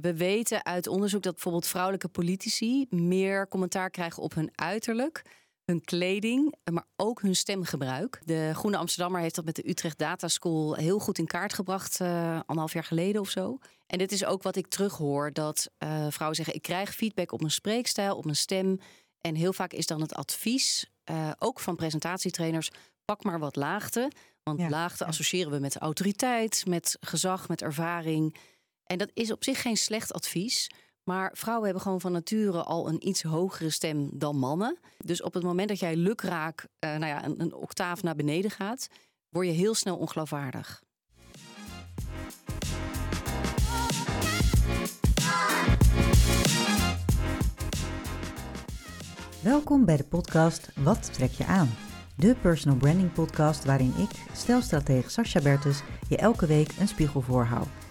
we weten uit onderzoek dat bijvoorbeeld vrouwelijke politici meer commentaar krijgen op hun uiterlijk, hun kleding, maar ook hun stemgebruik. De Groene Amsterdammer heeft dat met de Utrecht Data School heel goed in kaart gebracht, uh, anderhalf jaar geleden of zo. En dit is ook wat ik terughoor: dat uh, vrouwen zeggen: ik krijg feedback op mijn spreekstijl, op mijn stem. En heel vaak is dan het advies, uh, ook van presentatietrainers, pak maar wat laagte. Want ja, laagte ja. associëren we met autoriteit, met gezag, met ervaring. En dat is op zich geen slecht advies. Maar vrouwen hebben gewoon van nature al een iets hogere stem dan mannen. Dus op het moment dat jij lukraak uh, nou ja, een, een octaaf naar beneden gaat, word je heel snel ongeloofwaardig. Welkom bij de podcast Wat trek je aan? De personal branding podcast waarin ik, stelstratege Sascha Bertus, je elke week een spiegel voorhoud.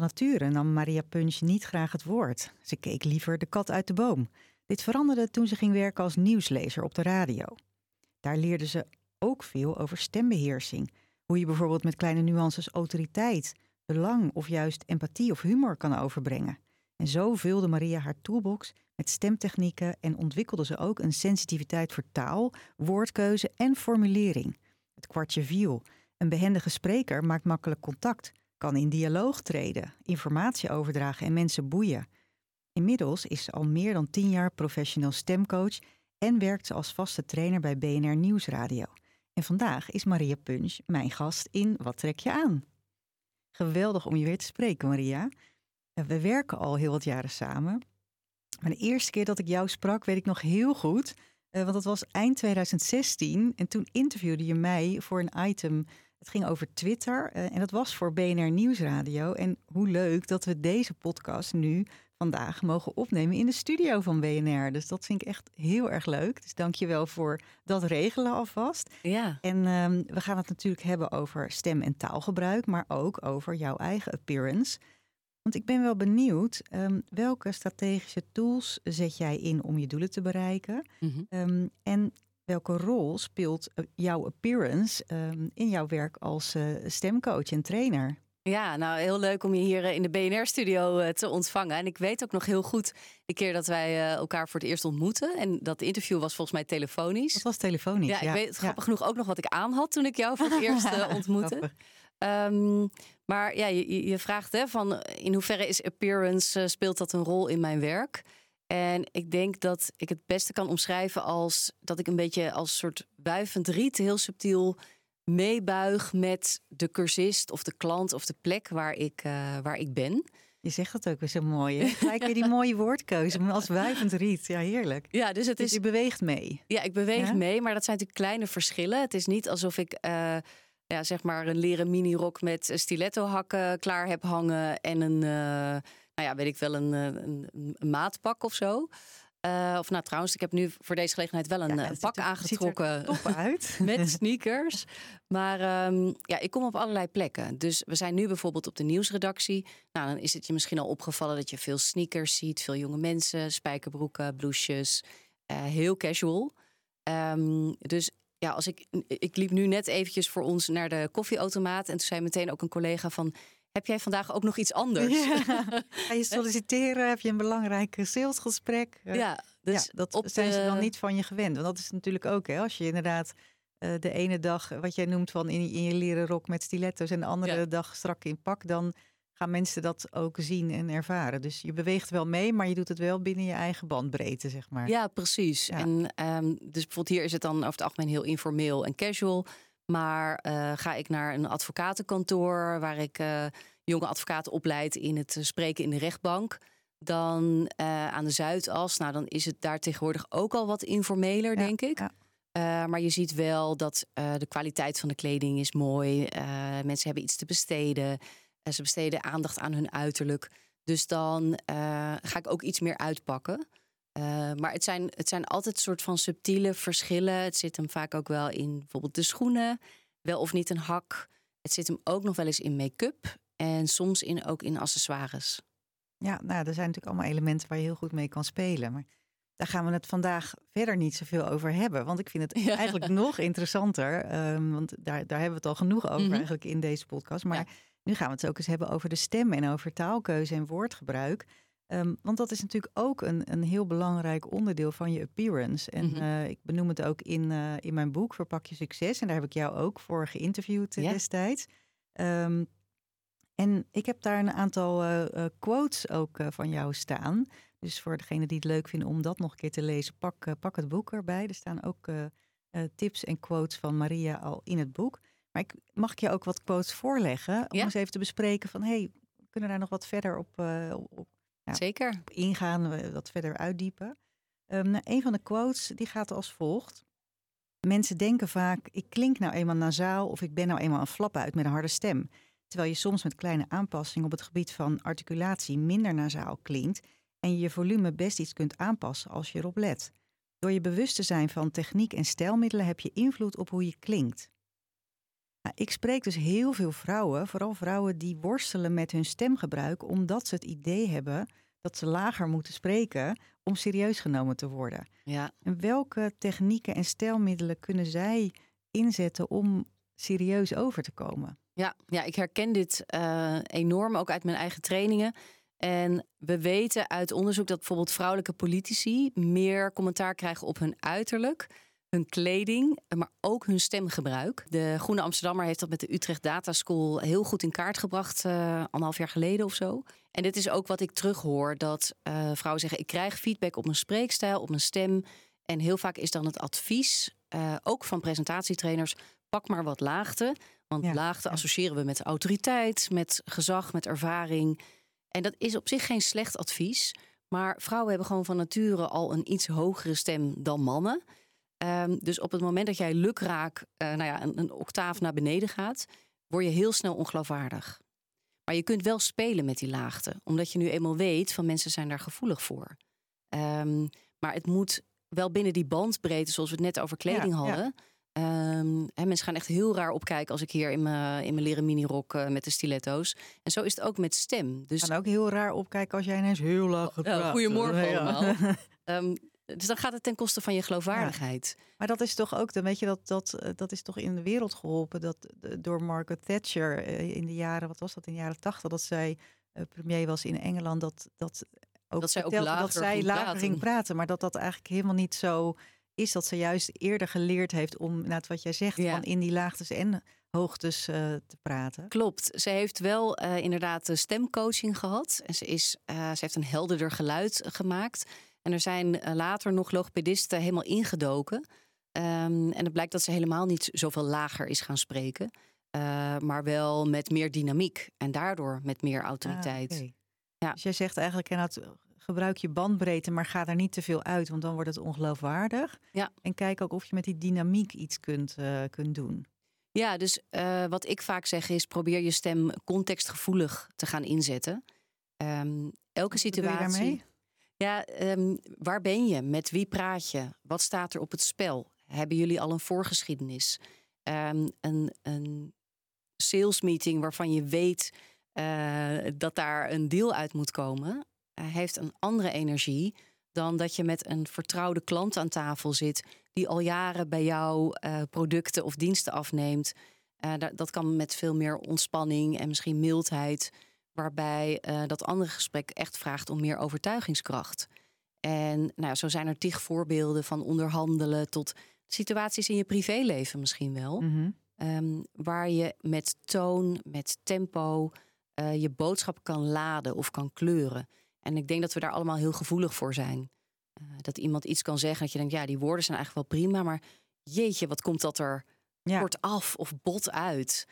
Van nature nam Maria Punch niet graag het woord. Ze keek liever de kat uit de boom. Dit veranderde toen ze ging werken als nieuwslezer op de radio. Daar leerde ze ook veel over stembeheersing. Hoe je bijvoorbeeld met kleine nuances autoriteit, belang of juist empathie of humor kan overbrengen. En zo vulde Maria haar toolbox met stemtechnieken en ontwikkelde ze ook een sensitiviteit voor taal, woordkeuze en formulering. Het kwartje viel. Een behendige spreker maakt makkelijk contact, kan in dialoog treden, informatie overdragen en mensen boeien. Inmiddels is ze al meer dan tien jaar professioneel stemcoach en werkt ze als vaste trainer bij BNR Nieuwsradio. En vandaag is Maria Punch mijn gast in Wat trek je aan? Geweldig om je weer te spreken, Maria. We werken al heel wat jaren samen. Maar de eerste keer dat ik jou sprak, weet ik nog heel goed. Want dat was eind 2016. En toen interviewde je mij voor een item het ging over Twitter uh, en dat was voor BNR Nieuwsradio. En hoe leuk dat we deze podcast nu vandaag mogen opnemen in de studio van BNR. Dus dat vind ik echt heel erg leuk. Dus dank je wel voor dat regelen alvast. Ja. En um, we gaan het natuurlijk hebben over stem- en taalgebruik, maar ook over jouw eigen appearance. Want ik ben wel benieuwd, um, welke strategische tools zet jij in om je doelen te bereiken? Mm -hmm. um, en welke rol speelt jouw appearance um, in jouw werk als uh, stemcoach en trainer? Ja, nou heel leuk om je hier in de BNR-studio te ontvangen. En ik weet ook nog heel goed de keer dat wij elkaar voor het eerst ontmoeten. En dat interview was volgens mij telefonisch. Dat was telefonisch, ja. ja. Ik weet ja. grappig genoeg ook nog wat ik aan had toen ik jou voor het eerst ontmoette. Um, maar ja, je, je vraagt hè, van in hoeverre is appearance, speelt dat een rol in mijn werk? En ik denk dat ik het beste kan omschrijven als dat ik een beetje als soort wuivend riet, heel subtiel meebuig met de cursist of de klant of de plek waar ik, uh, waar ik ben. Je zegt dat ook weer zo mooi. Gelijk weer die mooie woordkeuze, als wuivend riet. Ja, heerlijk. Ja, dus het dus is. je beweegt mee. Ja, ik beweeg ja? mee, maar dat zijn natuurlijk kleine verschillen. Het is niet alsof ik. Uh, ja, zeg maar een leren minirok met stiletto hakken klaar heb hangen en een, uh, nou ja, weet ik wel, een, een, een maatpak of zo. Uh, of nou trouwens, ik heb nu voor deze gelegenheid wel een, ja, een pak aangetrokken. top uit. met sneakers. Maar um, ja, ik kom op allerlei plekken. Dus we zijn nu bijvoorbeeld op de nieuwsredactie. Nou, dan is het je misschien al opgevallen dat je veel sneakers ziet. Veel jonge mensen, spijkerbroeken, blouses. Uh, heel casual. Um, dus ja, als ik, ik liep nu net eventjes voor ons naar de koffieautomaat. En toen zei meteen ook een collega van... Heb jij vandaag ook nog iets anders? Ja. Ga je solliciteren? Heb je een belangrijk salesgesprek? Ja, dus ja, dat zijn ze dan niet van je gewend. Want dat is natuurlijk ook, hè, als je inderdaad uh, de ene dag, wat jij noemt van in, in je leren rok met stiletto's en de andere ja. dag strak in pak, dan gaan mensen dat ook zien en ervaren. Dus je beweegt wel mee, maar je doet het wel binnen je eigen bandbreedte, zeg maar. Ja, precies. Ja. En um, dus bijvoorbeeld hier is het dan over het algemeen heel informeel en casual. Maar uh, ga ik naar een advocatenkantoor waar ik uh, jonge advocaten opleid in het spreken in de rechtbank, dan aan de Zuidas, nou dan is het daar tegenwoordig ook al wat informeler, ja, denk ik. Ja. Uh, maar je ziet wel dat uh, de kwaliteit van de kleding is mooi. Uh, mensen hebben iets te besteden. En ze besteden aandacht aan hun uiterlijk. Dus dan ga ik ook iets meer uitpakken. Maar het zijn, het zijn altijd een soort van subtiele verschillen. Het zit hem vaak ook wel in bijvoorbeeld de schoenen, wel of niet een hak. Het zit hem ook nog wel eens in make-up en soms in, ook in accessoires. Ja, nou, er zijn natuurlijk allemaal elementen waar je heel goed mee kan spelen. Maar daar gaan we het vandaag verder niet zoveel over hebben. Want ik vind het eigenlijk nog interessanter. Ehm, want daar, daar hebben we het al genoeg over mhm. eigenlijk in deze podcast. Maar nu gaan we het ook eens hebben over de stem en over taalkeuze en woordgebruik. Ehm, want dat is natuurlijk ook een, een heel belangrijk onderdeel van je appearance. En mhm. eh, ik benoem het ook in, uh, in mijn boek Verpak je succes. En daar heb ik jou ook voor geïnterviewd eh, destijds. Um, en ik heb daar een aantal uh, quotes ook van jou staan. Dus voor degene die het leuk vinden om dat nog een keer te lezen, pak, pak het boek erbij. Er staan ook tips en quotes van Maria al in het boek. Maar ik, mag ik je ook wat quotes voorleggen? Om eens even te bespreken van, hey, kunnen daar nog wat verder op, op, ja, Zeker. ingaan, wat verder uitdiepen? Um, nou, een van de quotes die gaat als volgt. Mensen denken vaak, ik klink nou eenmaal nasaal of ik ben nou eenmaal een flap uit met een harde stem. Terwijl je soms met kleine aanpassingen op het gebied van articulatie minder nasaal klinkt en je je volume best iets kunt aanpassen als je erop let. Door je bewust te zijn van techniek en stijlmiddelen heb je invloed op hoe je klinkt. Nou, ik spreek dus heel veel vrouwen, vooral vrouwen die worstelen met hun stemgebruik, omdat ze het idee hebben dat ze lager moeten spreken om serieus genomen te worden. Ja. En welke technieken en stijlmiddelen kunnen zij inzetten om serieus over te komen? Ja, ja ik herken dit uh, enorm, ook uit mijn eigen trainingen. En we weten uit onderzoek dat bijvoorbeeld vrouwelijke politici meer commentaar krijgen op hun uiterlijk, hun kleding, maar ook hun stemgebruik. De Groene Amsterdammer heeft dat met de Utrecht Data School heel goed in kaart gebracht, uh, anderhalf jaar geleden of zo. En dit is ook wat ik terughoor: dat uh, vrouwen zeggen: ik krijg feedback op mijn spreekstijl, op mijn stem. En heel vaak is dan het advies, ook van presentatietrainers: pak maar wat laagte. Want ja, laagte associëren we met autoriteit, met gezag, met ervaring. En dat is op zich geen slecht advies. Maar vrouwen hebben gewoon van nature al een iets hogere stem dan mannen. Um, dus op het moment dat jij lukraak uh, nou ja, een, een, octaaf naar beneden gaat, word je heel snel ongeloofwaardig. Maar je kunt wel spelen met die laagte, omdat je nu eenmaal weet van mensen zijn daar gevoelig voor. Um, maar het moet wel binnen die bandbreedte, zoals we het net over kleding ja, hadden. Ja. Um, mensen gaan echt heel raar opkijken als ik hier in mijn, in mijn leren minirok uh, met de stiletto's. En zo is het ook met stem. Dus gaan ook heel raar opkijken als jij ineens heel laag gaat uh, Goedemorgen allemaal. um, dus dan gaat het ten koste van je geloofwaardigheid. Ja. Maar dat is toch ook, dan weet je, dat, dat, eh, dat is toch in de wereld geholpen dat, door Margaret Thatcher in de jaren, wat was dat, in de jaren tachtig, dat zij premier was in Engeland, dat, dat ook dat zij ook lager, dat zij lager ging praten. Maar dat dat eigenlijk helemaal niet zo is dat ze juist eerder geleerd heeft om, net wat jij zegt, van in die laagtes en hoogtes uh, te praten. Klopt. Ze heeft wel uh, inderdaad stemcoaching gehad. En ze, is, uh, ze heeft een helderder geluid gemaakt. En er zijn later nog logopedisten helemaal ingedoken. Um, en het blijkt dat ze helemaal niet zoveel lager is gaan spreken. maar wel met meer dynamiek. En daardoor met meer autoriteit. Ah, okay. ja. Dus jij zegt eigenlijk inderdaad gebruik je bandbreedte, maar ga daar niet te veel uit, want dan wordt het ongeloofwaardig. Ja. En kijk ook of je met die dynamiek iets kunt, uh, kunt doen. Ja, dus uh, wat ik vaak zeg is: probeer je stem contextgevoelig te gaan inzetten. Um, elke situatie. Ja, um, waar ben je? Met wie praat je? Wat staat er op het spel? Hebben jullie al een voorgeschiedenis? Um, een, een sales meeting waarvan je weet uh, dat daar een deal uit moet komen heeft een andere energie dan dat je met een vertrouwde klant aan tafel zit die al jaren bij jou uh, producten of diensten afneemt. Dat kan met veel meer ontspanning en misschien mildheid, waarbij uh, dat andere gesprek echt vraagt om meer overtuigingskracht. En nou, zo zijn er tig voorbeelden van onderhandelen tot situaties in je privéleven misschien wel, mm -hmm. um, waar je met toon, met tempo je boodschap kan laden of kan kleuren. En ik denk dat we daar allemaal heel gevoelig voor zijn. Uh, dat iemand iets kan zeggen dat je denkt, ja, die woorden zijn eigenlijk wel prima, maar jeetje, wat komt dat er ja. kort af of bot uit?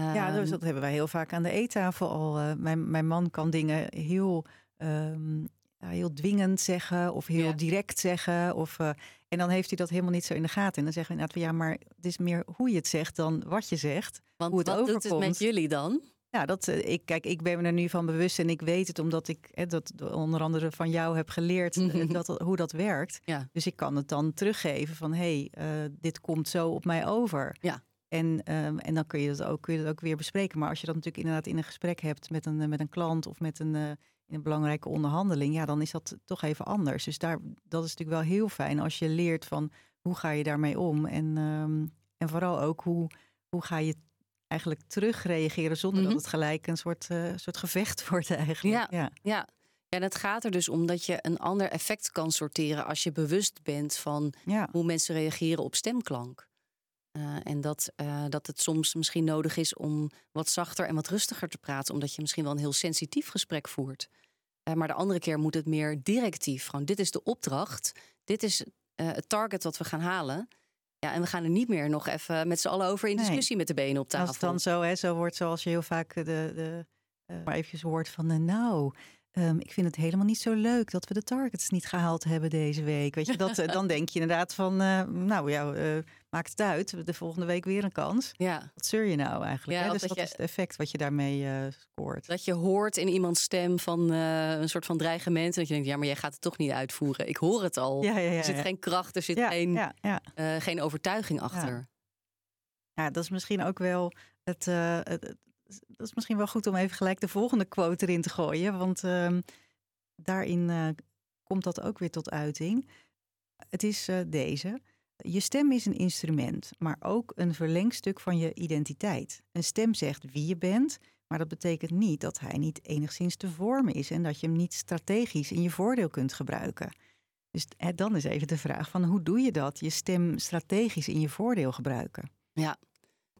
Ja, dus dat hebben wij heel vaak aan de eettafel al. Uh, mijn, mijn man kan dingen heel, um, heel dwingend zeggen of heel ja. direct zeggen. Of, uh, en dan heeft hij dat helemaal niet zo in de gaten. En dan zeggen we inderdaad, ja, maar het is meer hoe je het zegt dan wat je zegt. Want hoe het wat overkomt. doet het met jullie dan? Ja, dat, eh, ik, kijk, ik ben me er nu van bewust en ik weet het omdat ik hè, dat onder andere van jou heb geleerd eh, dat, hoe dat werkt. Ja. Dus ik kan het dan teruggeven van hé, hey, dit komt zo op mij over. Ja. En, ehm, en dan kun je, dat ook, kun je dat ook weer bespreken. Maar als je dat natuurlijk inderdaad in een gesprek hebt met een, met een klant of met een, in een belangrijke onderhandeling, ja, dan is dat toch even anders. Dus daar, dat is natuurlijk wel heel fijn als je leert van hoe ga je daarmee om. En, ehm, en vooral ook hoe, hoe ga je eigenlijk terugreageren zonder dat mhm. het gelijk een soort, uh, soort gevecht wordt eigenlijk. Ja, ja. ja. En het gaat er dus om dat je een ander effect kan sorteren als je bewust bent van hoe mensen reageren op stemklank. Uh, en dat, uh, dat het soms misschien nodig is om wat zachter en wat rustiger te praten, omdat je misschien wel een heel sensitief gesprek voert. Uh, maar de andere keer moet het meer directief. Gewoon, dit is de opdracht, dit is het target wat we gaan halen. Ja, en we gaan er niet meer nog even met z'n allen over in discussie met de benen op tafel. Als het dan zo, hè, zo wordt zoals je heel vaak de, de, maar eventjes hoort van, nou, Ehm, ik vind het helemaal niet zo leuk dat we de targets niet gehaald hebben deze week. Weet je, dat, eh, dan denk je inderdaad van, uh, nou ja, uh, maakt het uit. De volgende week weer een kans. Ja. Wat zeur je nou eigenlijk? Ja, hè? Dus dat, is het effect wat je daarmee scoort. Dat je hoort in iemands stem van een soort van dreigement. Dat je denkt, ja, maar jij gaat het toch niet uitvoeren. Ik hoor het al. Ja, er zit geen kracht, er zit geen, geen overtuiging achter. Ja. dat is misschien ook wel het, het dat is misschien wel goed om even gelijk de volgende quote erin te gooien. Want uh, daarin uh, komt dat ook weer tot uiting. Het is uh, deze. Je stem is een instrument, maar ook een verlengstuk van je identiteit. Een stem zegt wie je bent, maar dat betekent niet dat hij niet enigszins te vormen is en dat je hem niet strategisch in je voordeel kunt gebruiken. Dus dan is even de vraag van hoe doe je dat? Je stem strategisch in je voordeel gebruiken. Ja,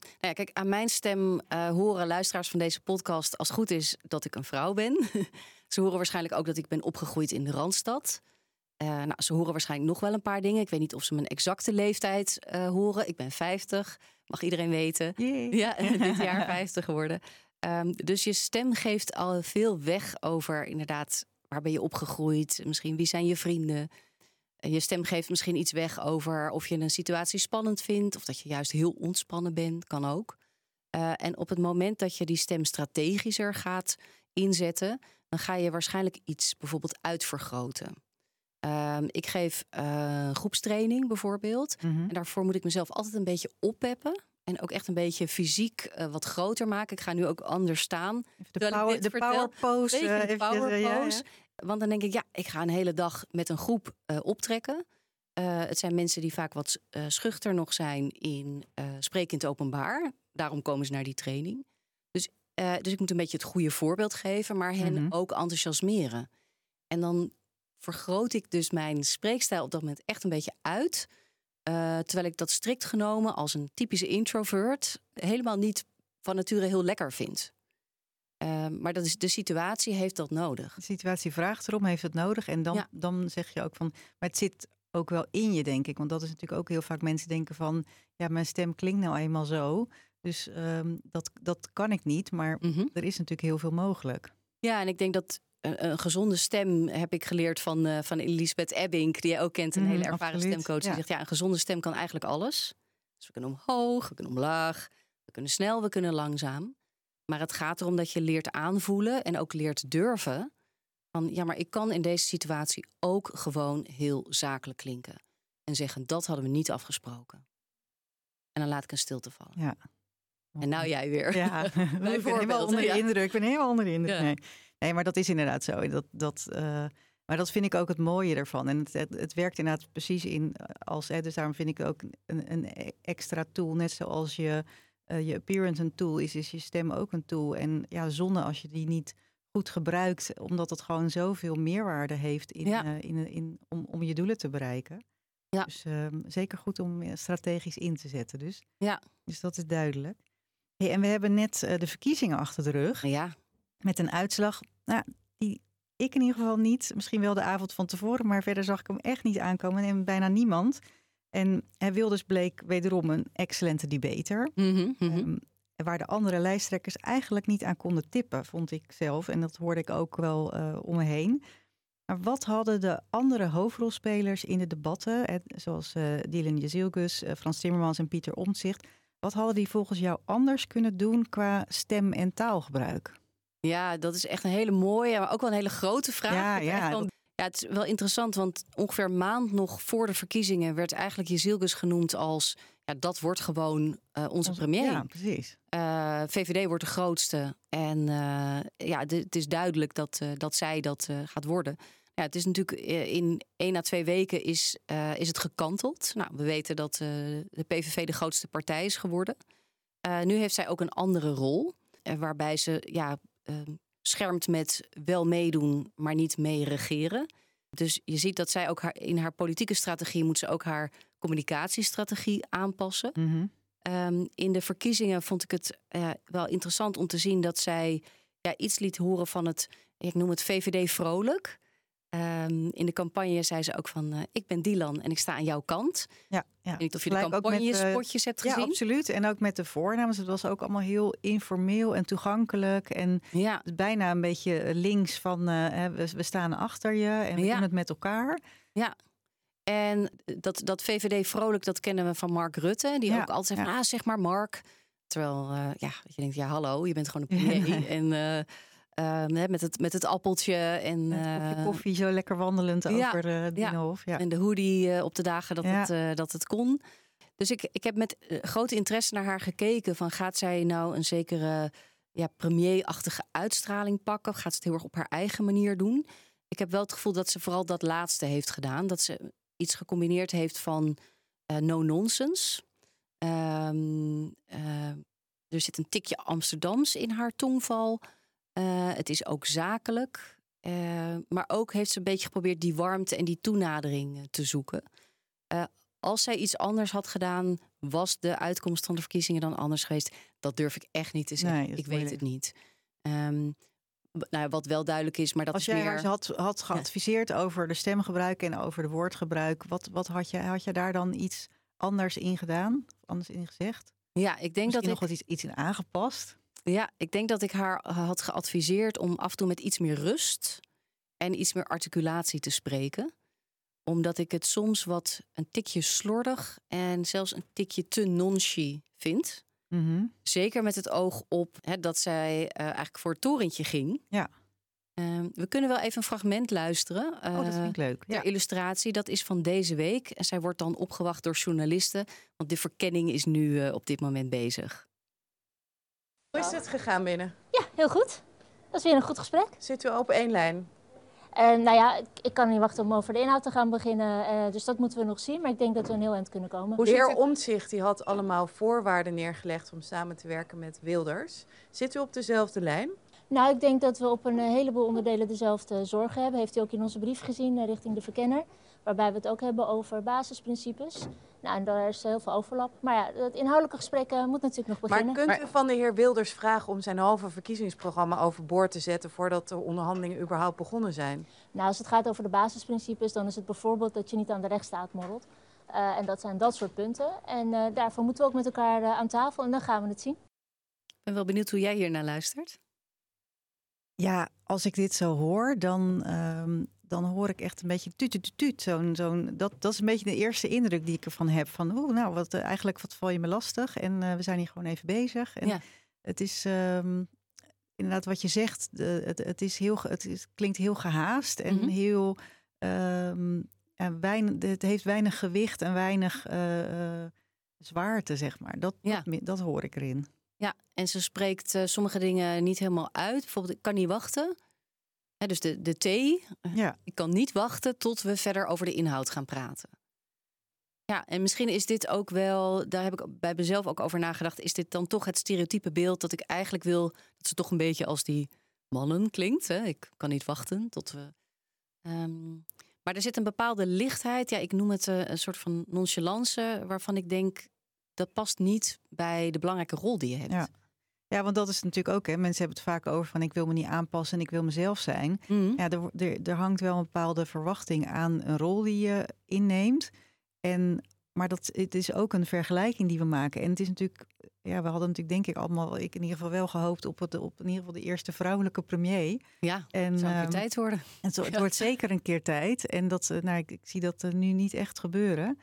nou ja, kijk, aan mijn stem uh, horen luisteraars van deze podcast als het goed is dat ik een vrouw ben. ze horen waarschijnlijk ook dat ik ben opgegroeid in de Randstad. Uh, nou, ze horen waarschijnlijk nog wel een paar dingen. Ik weet niet of ze mijn exacte leeftijd uh, horen. Ik ben 50, mag iedereen weten. Yay. Ja, dit jaar 50 geworden. Um, dus je stem geeft al veel weg over inderdaad waar ben je opgegroeid. Misschien wie zijn je vrienden. Je stem geeft misschien iets weg over of je een situatie spannend vindt of dat je juist heel ontspannen bent, kan ook. En op het moment dat je die stem strategischer gaat inzetten, dan ga je waarschijnlijk iets bijvoorbeeld uitvergroten. Uh, ik geef uh, groepstraining bijvoorbeeld. Mm -hmm. En daarvoor moet ik mezelf altijd een beetje oppeppen. En ook echt een beetje fysiek uh, wat groter maken. Ik ga nu ook anders staan. Even de power, de power pose. Even power pose. Ja, ja. Want dan denk ik, ja, ik ga een hele dag met een groep uh, optrekken. Het zijn mensen die vaak wat schuchter nog zijn in spreken in het openbaar. Daarom komen ze naar die training. Dus, dus ik moet een beetje het goede voorbeeld geven, maar hen mm -hmm. ook enthousiasmeren. En dan vergroot ik dus mijn spreekstijl op dat moment echt een beetje uit. terwijl ik dat strikt genomen als een typische introvert helemaal niet van nature heel lekker vind. Uh, maar dat is, de situatie heeft dat nodig. De situatie vraagt erom, heeft het nodig. En dan, ja. dan zeg je ook van, maar het zit ook wel in je, denk ik. Want dat is natuurlijk ook heel vaak mensen denken van, ja, mijn stem klinkt nou eenmaal zo. Dus um, dat, dat kan ik niet, maar mm -hmm. er is natuurlijk heel veel mogelijk. Ja, en ik denk dat een, een gezonde stem heb ik geleerd van, uh, van Elisabeth Ebbing, die jij ook kent, een mm, hele ervaren absoluut. stemcoach. Die ja. zegt, ja, een gezonde stem kan eigenlijk alles. Dus we kunnen omhoog, we kunnen omlaag, we kunnen snel, we kunnen langzaam. Maar het gaat erom dat je leert aanvoelen en ook leert durven. Van ja, maar ik kan in deze situatie ook gewoon heel zakelijk klinken. En zeggen, dat hadden we niet afgesproken. En dan laat ik een stilte vallen. Ja. En nou jij weer. Ja, ik ben helemaal onder de ja. indruk. Ik ben helemaal onder de indruk. Ja. Nee. Nee, maar dat is inderdaad zo. Dat, dat, uh, maar dat vind ik ook het mooie ervan. En het, het, het werkt inderdaad precies in als... Hè, dus daarom vind ik ook een, een extra tool. Net zoals je uh, je appearance een tool is, is je stem ook een tool. En ja, zonde als je die niet goed gebruikt, omdat het gewoon zoveel meerwaarde heeft in, ja. uh, in, in, om, om je doelen te bereiken. Ja. Dus uh, zeker goed om strategisch in te zetten. Dus, ja. dus dat is duidelijk. Hey, en we hebben net de verkiezingen achter de rug. Ja. Met een uitslag, nou, die ik in ieder geval niet. Misschien wel de avond van tevoren, maar verder zag ik hem echt niet aankomen. En bijna niemand. En Wilders bleek wederom een excellente debater. Mm -hmm. um, waar de andere lijsttrekkers eigenlijk niet aan konden tippen, vond ik zelf. En dat hoorde ik ook wel uh, om me heen. Maar wat hadden de andere hoofdrolspelers in de debatten, hè, zoals uh, Dylan Jezilgus, uh, Frans Timmermans en Pieter Omtzigt, Wat hadden die volgens jou anders kunnen doen qua stem- en taalgebruik? Ja, dat is echt een hele mooie, maar ook wel een hele grote vraag. Ja, ja, wel, ja, het is wel interessant, want ongeveer een maand nog voor de verkiezingen werd eigenlijk Jezilgus genoemd als ja, dat wordt gewoon uh, onze, premier. Ja, precies. Uh, eh, VVD wordt de grootste. En uh, ja, het is duidelijk dat, dat zij dat gaat worden. Ja, het is natuurlijk in één à twee weken is, is het gekanteld. Nou, we weten dat de PVV de grootste partij is geworden. nu heeft zij ook een andere rol. waarbij ze ja, schermt met wel meedoen, maar niet mee regeren. Dus je ziet dat zij ook haar, in haar politieke strategie moet ze ook haar communicatiestrategie aanpassen. Mhm. Ehm, in de verkiezingen vond ik het uh, wel interessant om te zien dat zij ja, iets liet horen van het, ik noem het VVD vrolijk. Um, in de campagne zei ze ook van, uh, ik ben Dylan en ik sta aan jouw kant. Ja, ja. Ik weet niet of je de campagne-spotjes hebt gezien. Ja, absoluut. En ook met de voornames. Het was ook allemaal heel informeel en toegankelijk. En ja. bijna een beetje links van, uh, we, we, staan achter je en we ja. doen het met elkaar. Ja, en dat, dat VVD vrolijk, dat kennen we van Mark Rutte. Die Ja, ook altijd zegt, ah, zeg maar Mark. Terwijl, eh, ja, je denkt, ja hallo, je bent gewoon een premier. En eh, eh, met, het, met het appeltje en, eh, koffie zo lekker wandelend ja, over uh, Binnenhof. Ja. en de hoodie eh, op de dagen dat, het, eh, dat het kon. Dus ik, ik heb met eh, grote interesse naar haar gekeken. Van gaat zij nou een zekere ja, premierachtige uitstraling pakken? Of gaat ze het heel erg op haar eigen manier doen? Ik heb wel het gevoel dat ze vooral dat laatste heeft gedaan. Dat ze iets gecombineerd heeft van eh, no-nonsense. Ehm, eh, er zit een tikje Amsterdams in haar tongval. Eh, het is ook zakelijk. Eh, maar ook heeft ze een beetje geprobeerd die warmte en die toenadering eh, te zoeken. Als zij iets anders had gedaan, was de uitkomst van de verkiezingen dan anders geweest? Dat durf ik echt niet te zeggen. Nee, ik weet het niet. Ehm, nou, wat wel duidelijk is, maar dat Als jij meer... haar had, had geadviseerd over de stemgebruik en over de woordgebruik, wat, wat had, je, had je daar dan iets anders in gedaan? Anders in gezegd? Ja, ik denk Misschien dat ik nog wat iets, iets in aangepast? Ja, ik denk dat ik haar had geadviseerd om af en toe met iets meer rust en iets meer articulatie te spreken. Omdat ik het soms wat een tikje slordig en zelfs een tikje te nonchi vind. Mhm. Zeker met het oog op hè, dat zij eh, eigenlijk voor het torentje ging. Ja. Ehm, we kunnen wel even een fragment luisteren. Oh, dat eh, vind ik leuk. ter Ja. illustratie, dat is van deze week. En zij wordt dan opgewacht door journalisten. Want de verkenning is nu eh, op dit moment bezig. Hoe is het gegaan binnen? Ja, heel goed. Dat is weer een goed gesprek. Zit u op één lijn? En nou ja, ik, ik kan niet wachten om over de inhoud te gaan beginnen. eh, dus dat moeten we nog zien. Maar ik denk dat we een heel eind kunnen komen. De heer Omtzigt die had allemaal voorwaarden neergelegd om samen te werken met Wilders. Zit u op dezelfde lijn? Nou, ik denk dat we op een heleboel onderdelen dezelfde zorgen hebben. Heeft u ook in onze brief gezien eh, richting de verkenner. Waarbij we het ook hebben over basisprincipes. Nou, en daar is heel veel overlap. Maar ja, het inhoudelijke gesprek eh, moet natuurlijk nog Maar beginnen. kunt u van de heer Wilders vragen om zijn halve verkiezingsprogramma overboord te zetten voordat de onderhandelingen überhaupt begonnen zijn? Nou, als het gaat over de basisprincipes, dan is het bijvoorbeeld dat je niet aan de rechtsstaat morrelt. Eh, en dat zijn dat soort punten. En eh, daarvoor moeten we ook met elkaar aan tafel en dan gaan we het zien. Ik ben wel benieuwd hoe jij hier naar luistert. Ja, als ik dit zo hoor, dan, ehm, dan hoor ik echt een beetje tuut, tuut, tuut. Zo'n, zo'n, dat, dat is een beetje de eerste indruk die ik ervan heb. Van, oeh, nou, wat, eh, eigenlijk wat val je me lastig. En eh, we zijn hier gewoon even bezig. En Ja. het is ehm, inderdaad wat je zegt. De, het, het, is heel, het is, klinkt heel gehaast en Mhm. heel... ehm, en weinig, het heeft weinig gewicht en weinig eh, zwaarte, zeg maar. Dat, Ja. dat, dat hoor ik erin. Ja, en ze spreekt sommige dingen niet helemaal uit. Bijvoorbeeld, ik kan niet wachten. Dus de, de T, Ja, ik kan niet wachten tot we verder over de inhoud gaan praten. Ja, en misschien is dit ook wel, daar heb ik bij mezelf ook over nagedacht, is dit dan toch het stereotype beeld dat ik eigenlijk wil dat ze toch een beetje als die mannen klinkt. Hè? Ik kan niet wachten tot we. Ehm, maar er zit een bepaalde lichtheid, ja, ik noem het eh, een soort van nonchalance, waarvan ik denk dat past niet bij de belangrijke rol die je hebt. Ja. Ja, want dat is natuurlijk ook, hè. Mensen hebben het vaak over van ik wil me niet aanpassen en ik wil mezelf zijn. Mhm. Ja, er, er, er hangt wel een bepaalde verwachting aan een rol die je inneemt. En, maar dat, het is ook een vergelijking die we maken. En het is natuurlijk, ja, we hadden natuurlijk denk ik allemaal, ik in ieder geval wel gehoopt op, het, op in ieder geval de eerste vrouwelijke premier. Ja, En zou een keer ehm, tijd worden. het, het Ja. wordt zeker een keer tijd. En dat, eh, nou, ik, ik zie dat eh, nu niet echt gebeuren.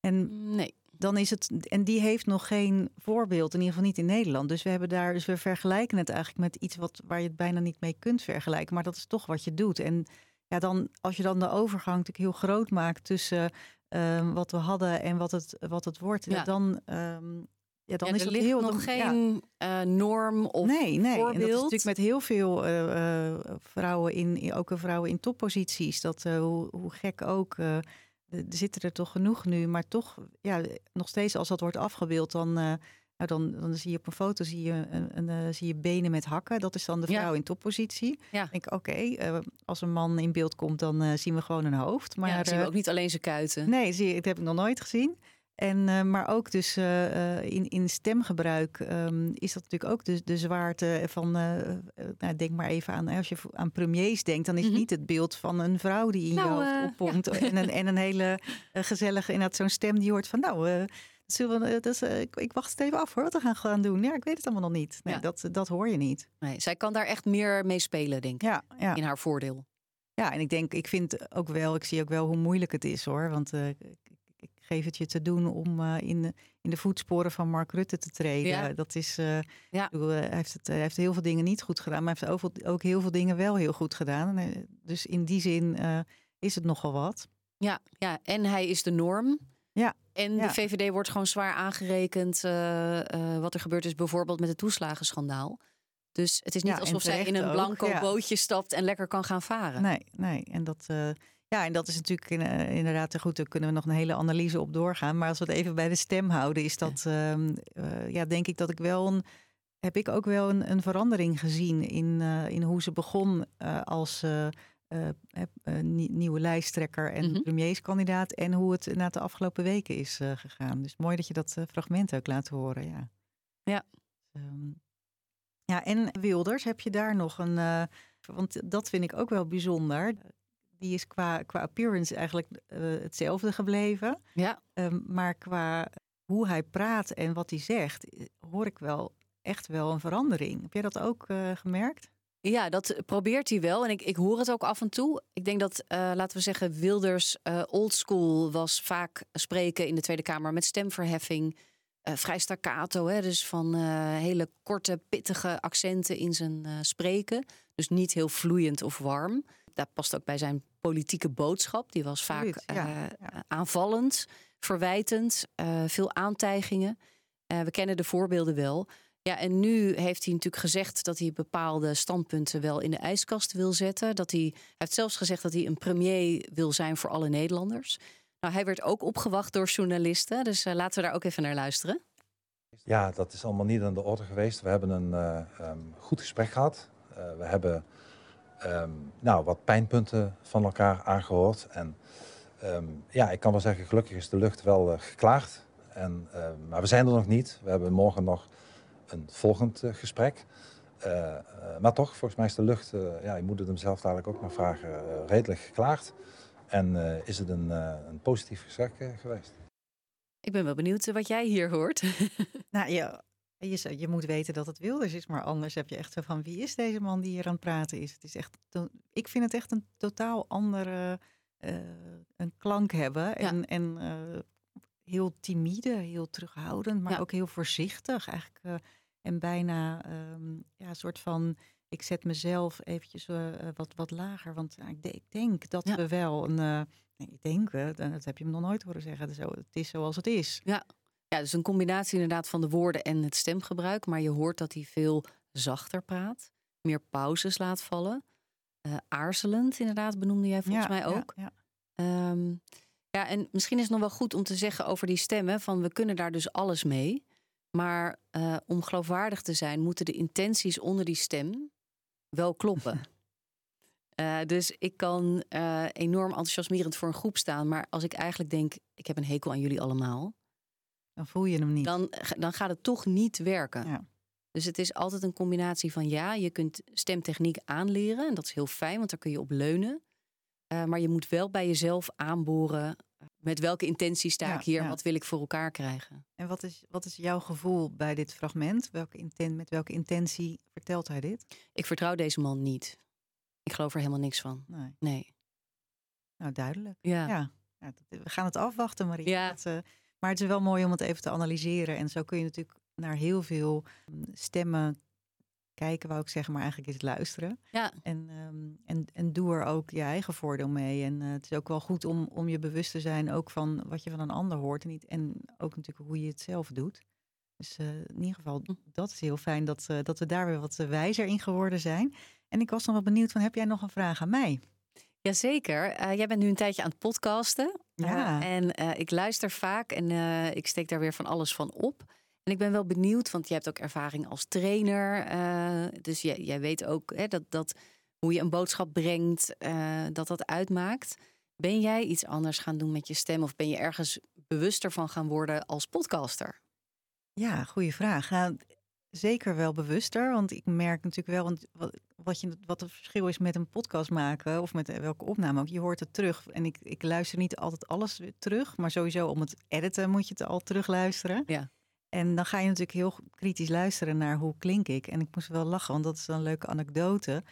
En Nee. Dan is het. En die heeft nog geen voorbeeld, in ieder geval niet in Nederland. Dus we hebben daar. Dus we vergelijken het eigenlijk met iets wat waar je het bijna niet mee kunt vergelijken. Maar dat is toch wat je doet. En ja, dan als je dan de overgang natuurlijk heel groot maakt tussen ehm, wat we hadden en wat het, wat het wordt, Ja. dan. ehm, ja, dan Ja, is er het ligt heel. nog dan- ja. geen eh, norm of nee, nee. En dat is natuurlijk met heel veel eh, eh, vrouwen in, ook vrouwen in topposities. Dat hoe, hoe gek ook. Er zitten er toch genoeg nu, maar toch, ja, nog steeds als dat wordt afgebeeld, dan, eh, dan, dan zie je op een foto zie je, een, een, eh, zie je benen met hakken. Dat is dan de Ja. vrouw in toppositie. Ja. Ik denk, oké, eh, als een man in beeld komt, dan zien we gewoon een hoofd. Maar ja, dan zien we ook niet alleen zijn kuiten. Nee, zie dat heb ik nog nooit gezien. En, eh, maar ook dus eh, eh, in, in stemgebruik ehm, is dat natuurlijk ook de, de zwaarte van... nou, denk maar even aan, als je aan premiers denkt... dan is Mhm. niet het beeld van een vrouw die in Nou, je hoofd oppompt. En, een, en een hele gezellige, inderdaad zo'n stem die hoort van... nou, zullen we, ik, ik wacht het even af hoor, wat we gaan gaan doen. Ja, ik weet het allemaal nog niet. Nee, Ja. dat, dat hoor je niet. Nee, zij kan daar echt meer mee spelen, denk ik. Ja, ja. In haar voordeel. Ja, en ik denk, ik vind ook wel, ik zie ook wel hoe moeilijk het is hoor. Want ik geef het je te doen om eh, in, de, in de voetsporen van Mark Rutte te treden. Ja. Dat is, eh, Ja. bedoel, eh, hij, heeft het, hij heeft heel veel dingen niet goed gedaan, maar hij heeft ook, ook heel veel dingen wel heel goed gedaan. Dus in die zin is het nogal wat. Ja, ja, en hij is de norm. Ja, En ja. de VVD wordt gewoon zwaar aangerekend wat er gebeurd is, bijvoorbeeld met het toeslagenschandaal. Dus het is niet alsof zij in een blanco bootje stapt en lekker kan gaan varen. Nee, nee. En dat, ja, en dat is natuurlijk eh, inderdaad goed. Daar kunnen we nog een hele analyse op doorgaan. Maar als we het even bij de stem houden, is dat, ehm, eh, ja, denk ik dat ik wel een. Heb ik ook wel een, een verandering gezien in, eh, in hoe ze begon als nie- nieuwe lijsttrekker en Mhm. premierskandidaat. En hoe het na de afgelopen weken is gegaan. Dus mooi dat je dat fragment ook laat horen. Ja. Ja. Ehm, ja, en Wilders, heb je daar nog een. want dat vind ik ook wel bijzonder. Die is qua, qua appearance eigenlijk eh, hetzelfde gebleven. Ja, Ehm, maar qua hoe hij praat en wat hij zegt, eh, hoor ik wel echt wel een verandering. Heb jij dat ook eh, gemerkt? ja, dat probeert hij wel. En ik, ik hoor het ook af en toe. Ik denk dat, laten we zeggen, Wilders eh oldschool was vaak spreken in de Tweede Kamer met stemverheffing. vrij staccato, hè, dus van hele korte, pittige accenten in zijn spreken. Dus niet heel vloeiend of warm. Dat past ook bij zijn politieke boodschap. Die was vaak Absoluut, ja, eh, aanvallend, verwijtend, eh, veel aantijgingen. Eh, we kennen de voorbeelden wel. Ja, en nu heeft hij natuurlijk gezegd dat hij bepaalde standpunten wel in de ijskast wil zetten. Dat hij, hij heeft zelfs gezegd dat hij een premier wil zijn voor alle Nederlanders. Nou, hij werd ook opgewacht door journalisten, dus laten we daar ook even naar luisteren. Ja, dat is allemaal niet aan de orde geweest. We hebben een eh, ehm, goed gesprek gehad. Eh, we hebben ehm, nou, wat pijnpunten van elkaar aangehoord. En ehm, ja, ik kan wel zeggen, gelukkig is de lucht wel eh, geklaard. En, ehm, maar we zijn er nog niet. We hebben morgen nog een volgend eh, gesprek. Eh, eh, maar toch, volgens mij is de lucht, eh, ja, je moet het hem zelf dadelijk ook nog vragen, redelijk geklaard. En eh, is het een, eh, een positief gesprek geweest. Ik ben wel benieuwd wat jij hier hoort. Nou ja, je, je moet weten dat het Wilders is, maar anders heb je echt zo van wie is deze man die hier aan het praten is. Het is echt, ik vind het echt een totaal andere eh, een klank hebben en, en eh, heel timide, heel terughoudend, maar Ja. ook heel voorzichtig eigenlijk eh, en bijna ehm, ja, een soort van ik zet mezelf eventjes wat, wat lager, want ik, de- ik denk dat Ja. we wel een nee, ik denk, dat heb je me nog nooit horen zeggen. Zo, het is zoals het is. Ja, dus een combinatie inderdaad van de woorden en het stemgebruik. Maar je hoort dat hij veel zachter praat, meer pauzes laat vallen. Eh, aarzelend, inderdaad, benoemde jij volgens Ja, mij ja, ook. ja. Ehm, ja, en misschien is het nog wel goed om te zeggen over die stemmen: van we kunnen daar dus alles mee. Maar eh, om geloofwaardig te zijn, moeten de intenties onder die stem wel kloppen. Eh, dus ik kan enorm enthousiasmerend voor een groep staan. Maar als ik eigenlijk denk, ik heb een hekel aan jullie allemaal. Dan voel je hem niet. Dan, dan gaat het toch niet werken. Ja. Dus het is altijd een combinatie van ja, je kunt stemtechniek aanleren. En dat is heel fijn, want daar kun je op leunen. Eh, maar je moet wel bij jezelf aanboren. Met welke intentie sta Ja, ik hier? ja. Wat wil ik voor elkaar krijgen? En wat is, wat is jouw gevoel bij dit fragment? Welke met welke intentie vertelt hij dit? Ik vertrouw deze man niet. Ik geloof er helemaal niks van. Nee. Nee. Nou, duidelijk. Ja. Ja. We gaan het afwachten, Marie. Ja. Dat, eh, Maar het is wel mooi om het even te analyseren. En zo kun je natuurlijk naar heel veel mm, stemmen kijken, wou ik zeggen, maar eigenlijk is het luisteren. Ja. En, ehm, en, en doe er ook je eigen voordeel mee. En eh, het is ook wel goed om, om je bewust te zijn ook van wat je van een ander hoort. En, niet, en ook natuurlijk hoe je het zelf doet. Dus eh, in ieder geval, Hm. dat is heel fijn dat, eh, dat we daar weer wat wijzer in geworden zijn. En ik was nog wel benieuwd van, heb jij nog een vraag aan mij? Jazeker. Jij bent nu een tijdje aan het podcasten. Ja. Eh, en eh, ik luister vaak en eh, ik steek daar weer van alles van op. En ik ben wel benieuwd, want je hebt ook ervaring als trainer. dus jij, jij weet ook hè, dat, dat hoe je een boodschap brengt, dat dat uitmaakt. Ben jij iets anders gaan doen met je stem? Of ben je ergens bewuster van gaan worden als podcaster? Ja, goede vraag. Nou, zeker wel bewuster, want ik merk natuurlijk wel want wat, wat, je, wat het verschil is met een podcast maken of met welke opname ook. Je hoort het terug en ik, ik luister niet altijd alles terug, maar sowieso om het editen moet je het al terugluisteren. Ja. En dan ga je natuurlijk heel kritisch luisteren naar hoe klink ik. En ik moest wel lachen, want dat is een leuke anekdote.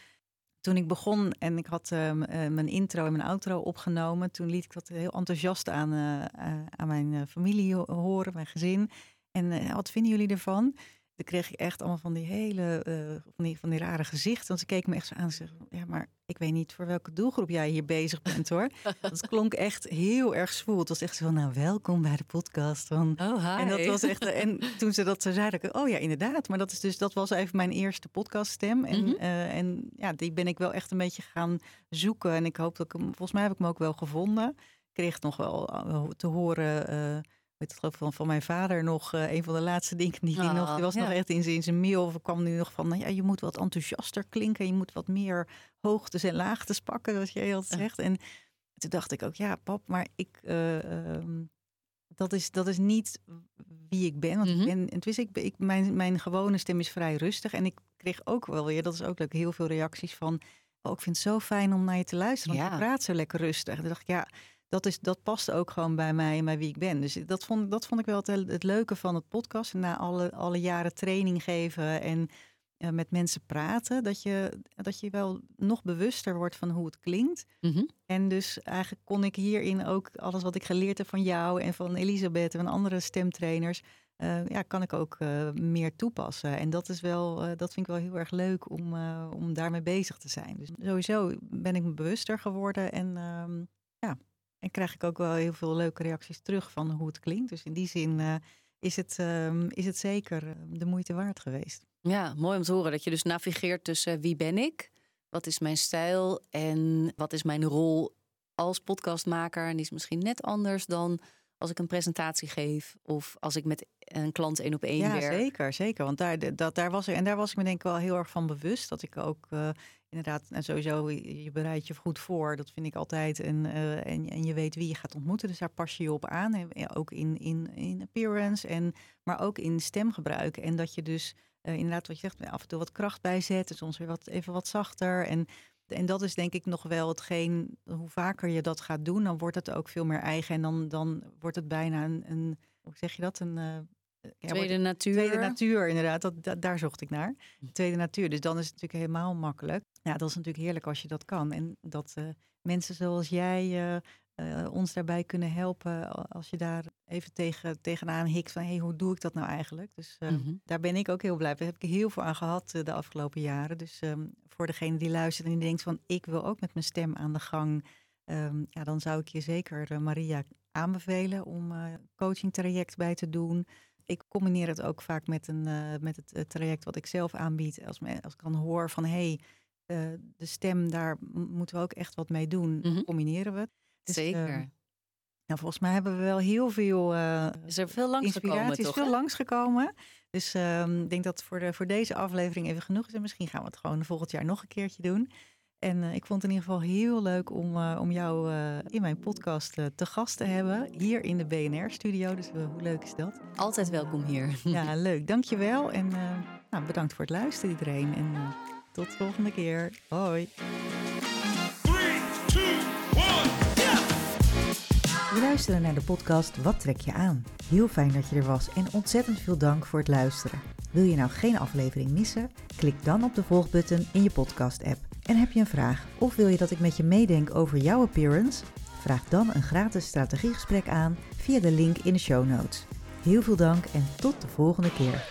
Toen ik begon en ik had ehm, eh, mijn intro en mijn outro opgenomen, toen liet ik dat heel enthousiast aan, eh, eh, aan mijn eh, familie ho- horen, mijn gezin. En eh, wat vinden jullie ervan? Dan kreeg ik echt allemaal van die hele eh, van, die, van die rare gezichten. Want ze keken me echt zo aan en zeggen: Ja, maar ik weet niet voor welke doelgroep jij hier bezig bent hoor. dat klonk echt heel erg zwoel. Het was echt zo van: Nou, welkom bij de podcast. Van, Oh, hi. en dat was echt. En toen ze dat zo zeiden, ik, oh ja, inderdaad. Maar dat is dus dat was even mijn eerste podcaststem. En, Mhm. eh, en ja, die ben ik wel echt een beetje gaan zoeken. En ik hoop dat ik hem, volgens mij heb ik hem ook wel gevonden. Ik kreeg nog wel eh, te horen. eh weet het geloof van, van mijn vader nog een van de laatste dingen die hij Ah, nog die was nog echt in zijn, in zijn mail of kwam nu nog van nou ja je moet wat enthousiaster klinken je moet wat meer hoogtes en laagtes pakken zoals jij altijd zegt en toen dacht ik ook ja pap maar ik eh, ehm, dat is, dat is niet wie ik ben. Want Mhm. ik ben, en ik, ik, mijn, mijn gewone stem is vrij rustig. En ik kreeg ook wel weer, dat is ook leuk, heel veel reacties van... Oh, ik vind het zo fijn om naar je te luisteren, want je praat zo lekker rustig. En toen dacht ik, ja, dat, is, dat past ook gewoon bij mij en bij wie ik ben. Dus dat vond, dat vond ik wel het, het leuke van het podcast. Na alle, alle jaren training geven en eh, met mensen praten... Dat je, dat je wel nog bewuster wordt van hoe het klinkt. Mhm. En dus eigenlijk kon ik hierin ook alles wat ik geleerd heb van jou en van Elisabeth en van andere stemtrainers, eh, ja, kan ik ook eh, meer toepassen. En dat is wel, dat vind ik wel heel erg leuk om, om daarmee bezig te zijn. Dus sowieso ben ik me bewuster geworden en ehm, ja, en krijg ik ook wel heel veel leuke reacties terug van hoe het klinkt. Dus in die zin eh, is, het, ehm, is het zeker eh, de moeite waard geweest. Ja, mooi om te horen dat je dus navigeert tussen wie ben ik, wat is mijn stijl en wat is mijn rol als podcastmaker. En die is misschien net anders dan als ik een presentatie geef of als ik met een klant één op één Ja, werk. zeker, zeker. Want daar, dat, daar was ik, en daar was ik me denk ik wel heel erg van bewust. Dat ik ook eh, inderdaad, en sowieso, je bereidt je goed voor. Dat vind ik altijd. En, eh, en, en je weet wie je gaat ontmoeten. Dus daar pas je je op aan. En, ook in, in, in appearance, en, maar ook in stemgebruik. En dat je dus eh, inderdaad, wat je zegt, af en toe wat kracht bijzet. En soms weer wat, even wat zachter. En, en dat is denk ik nog wel hetgeen, hoe vaker je dat gaat doen, dan wordt het ook veel meer eigen. En dan, dan wordt het bijna een, een hoe zeg je dat? Een, eh, Tweede natuur. Tweede natuur, inderdaad. Dat, dat- daar zocht ik naar. Tweede natuur. Dus dan is het natuurlijk helemaal makkelijk. Ja, dat is natuurlijk heerlijk als je dat kan. En dat eh, mensen zoals jij eh, eh, ons daarbij kunnen helpen. Als je daar even tegen, tegenaan hikt van... hé, hey, hoe doe ik dat nou eigenlijk? Dus Mhm. daar ben ik ook heel blij mee. Daar heb ik heel veel aan gehad eh, de afgelopen jaren. Dus ehm, voor degene die luistert en die denkt van... ik wil ook met mijn stem aan de gang... ehm, ja, dan zou ik je zeker, Maria, aanbevelen om coaching traject bij te doen ik combineer het ook vaak met, een, eh, met het, eh, traject wat ik zelf aanbied. Als, me, als ik dan hoor van hé, hey, eh, de stem, daar moeten we ook echt wat mee doen. Mhm. Combineren we het. Dus, Zeker. nou, volgens mij hebben we wel heel veel eh, is er veel langs gekomen, inspiratie. is veel hè? langsgekomen. Dus ehm, ik denk dat voor, de, voor deze aflevering even genoeg is. En misschien gaan we het gewoon volgend jaar nog een keertje doen. En eh, ik vond het in ieder geval heel leuk om, eh, om jou eh, in mijn podcast eh, te gast te hebben. Hier in de BNR-studio. Dus hoe leuk is dat? Altijd welkom hier. Ja, leuk. Dankjewel. En eh, nou, bedankt voor het luisteren iedereen. En tot de volgende keer. Hoi. Three, two, one, yeah! We luisteren naar de podcast Wat trek je aan? Heel fijn dat je er was en ontzettend veel dank voor het luisteren. Wil je nou geen aflevering missen? Klik dan op de volgbutton in je podcast-app. En heb je een vraag of wil je dat ik met je meedenk over jouw appearance? Vraag dan een gratis strategiegesprek aan via de link in de show notes. Heel veel dank en tot de volgende keer.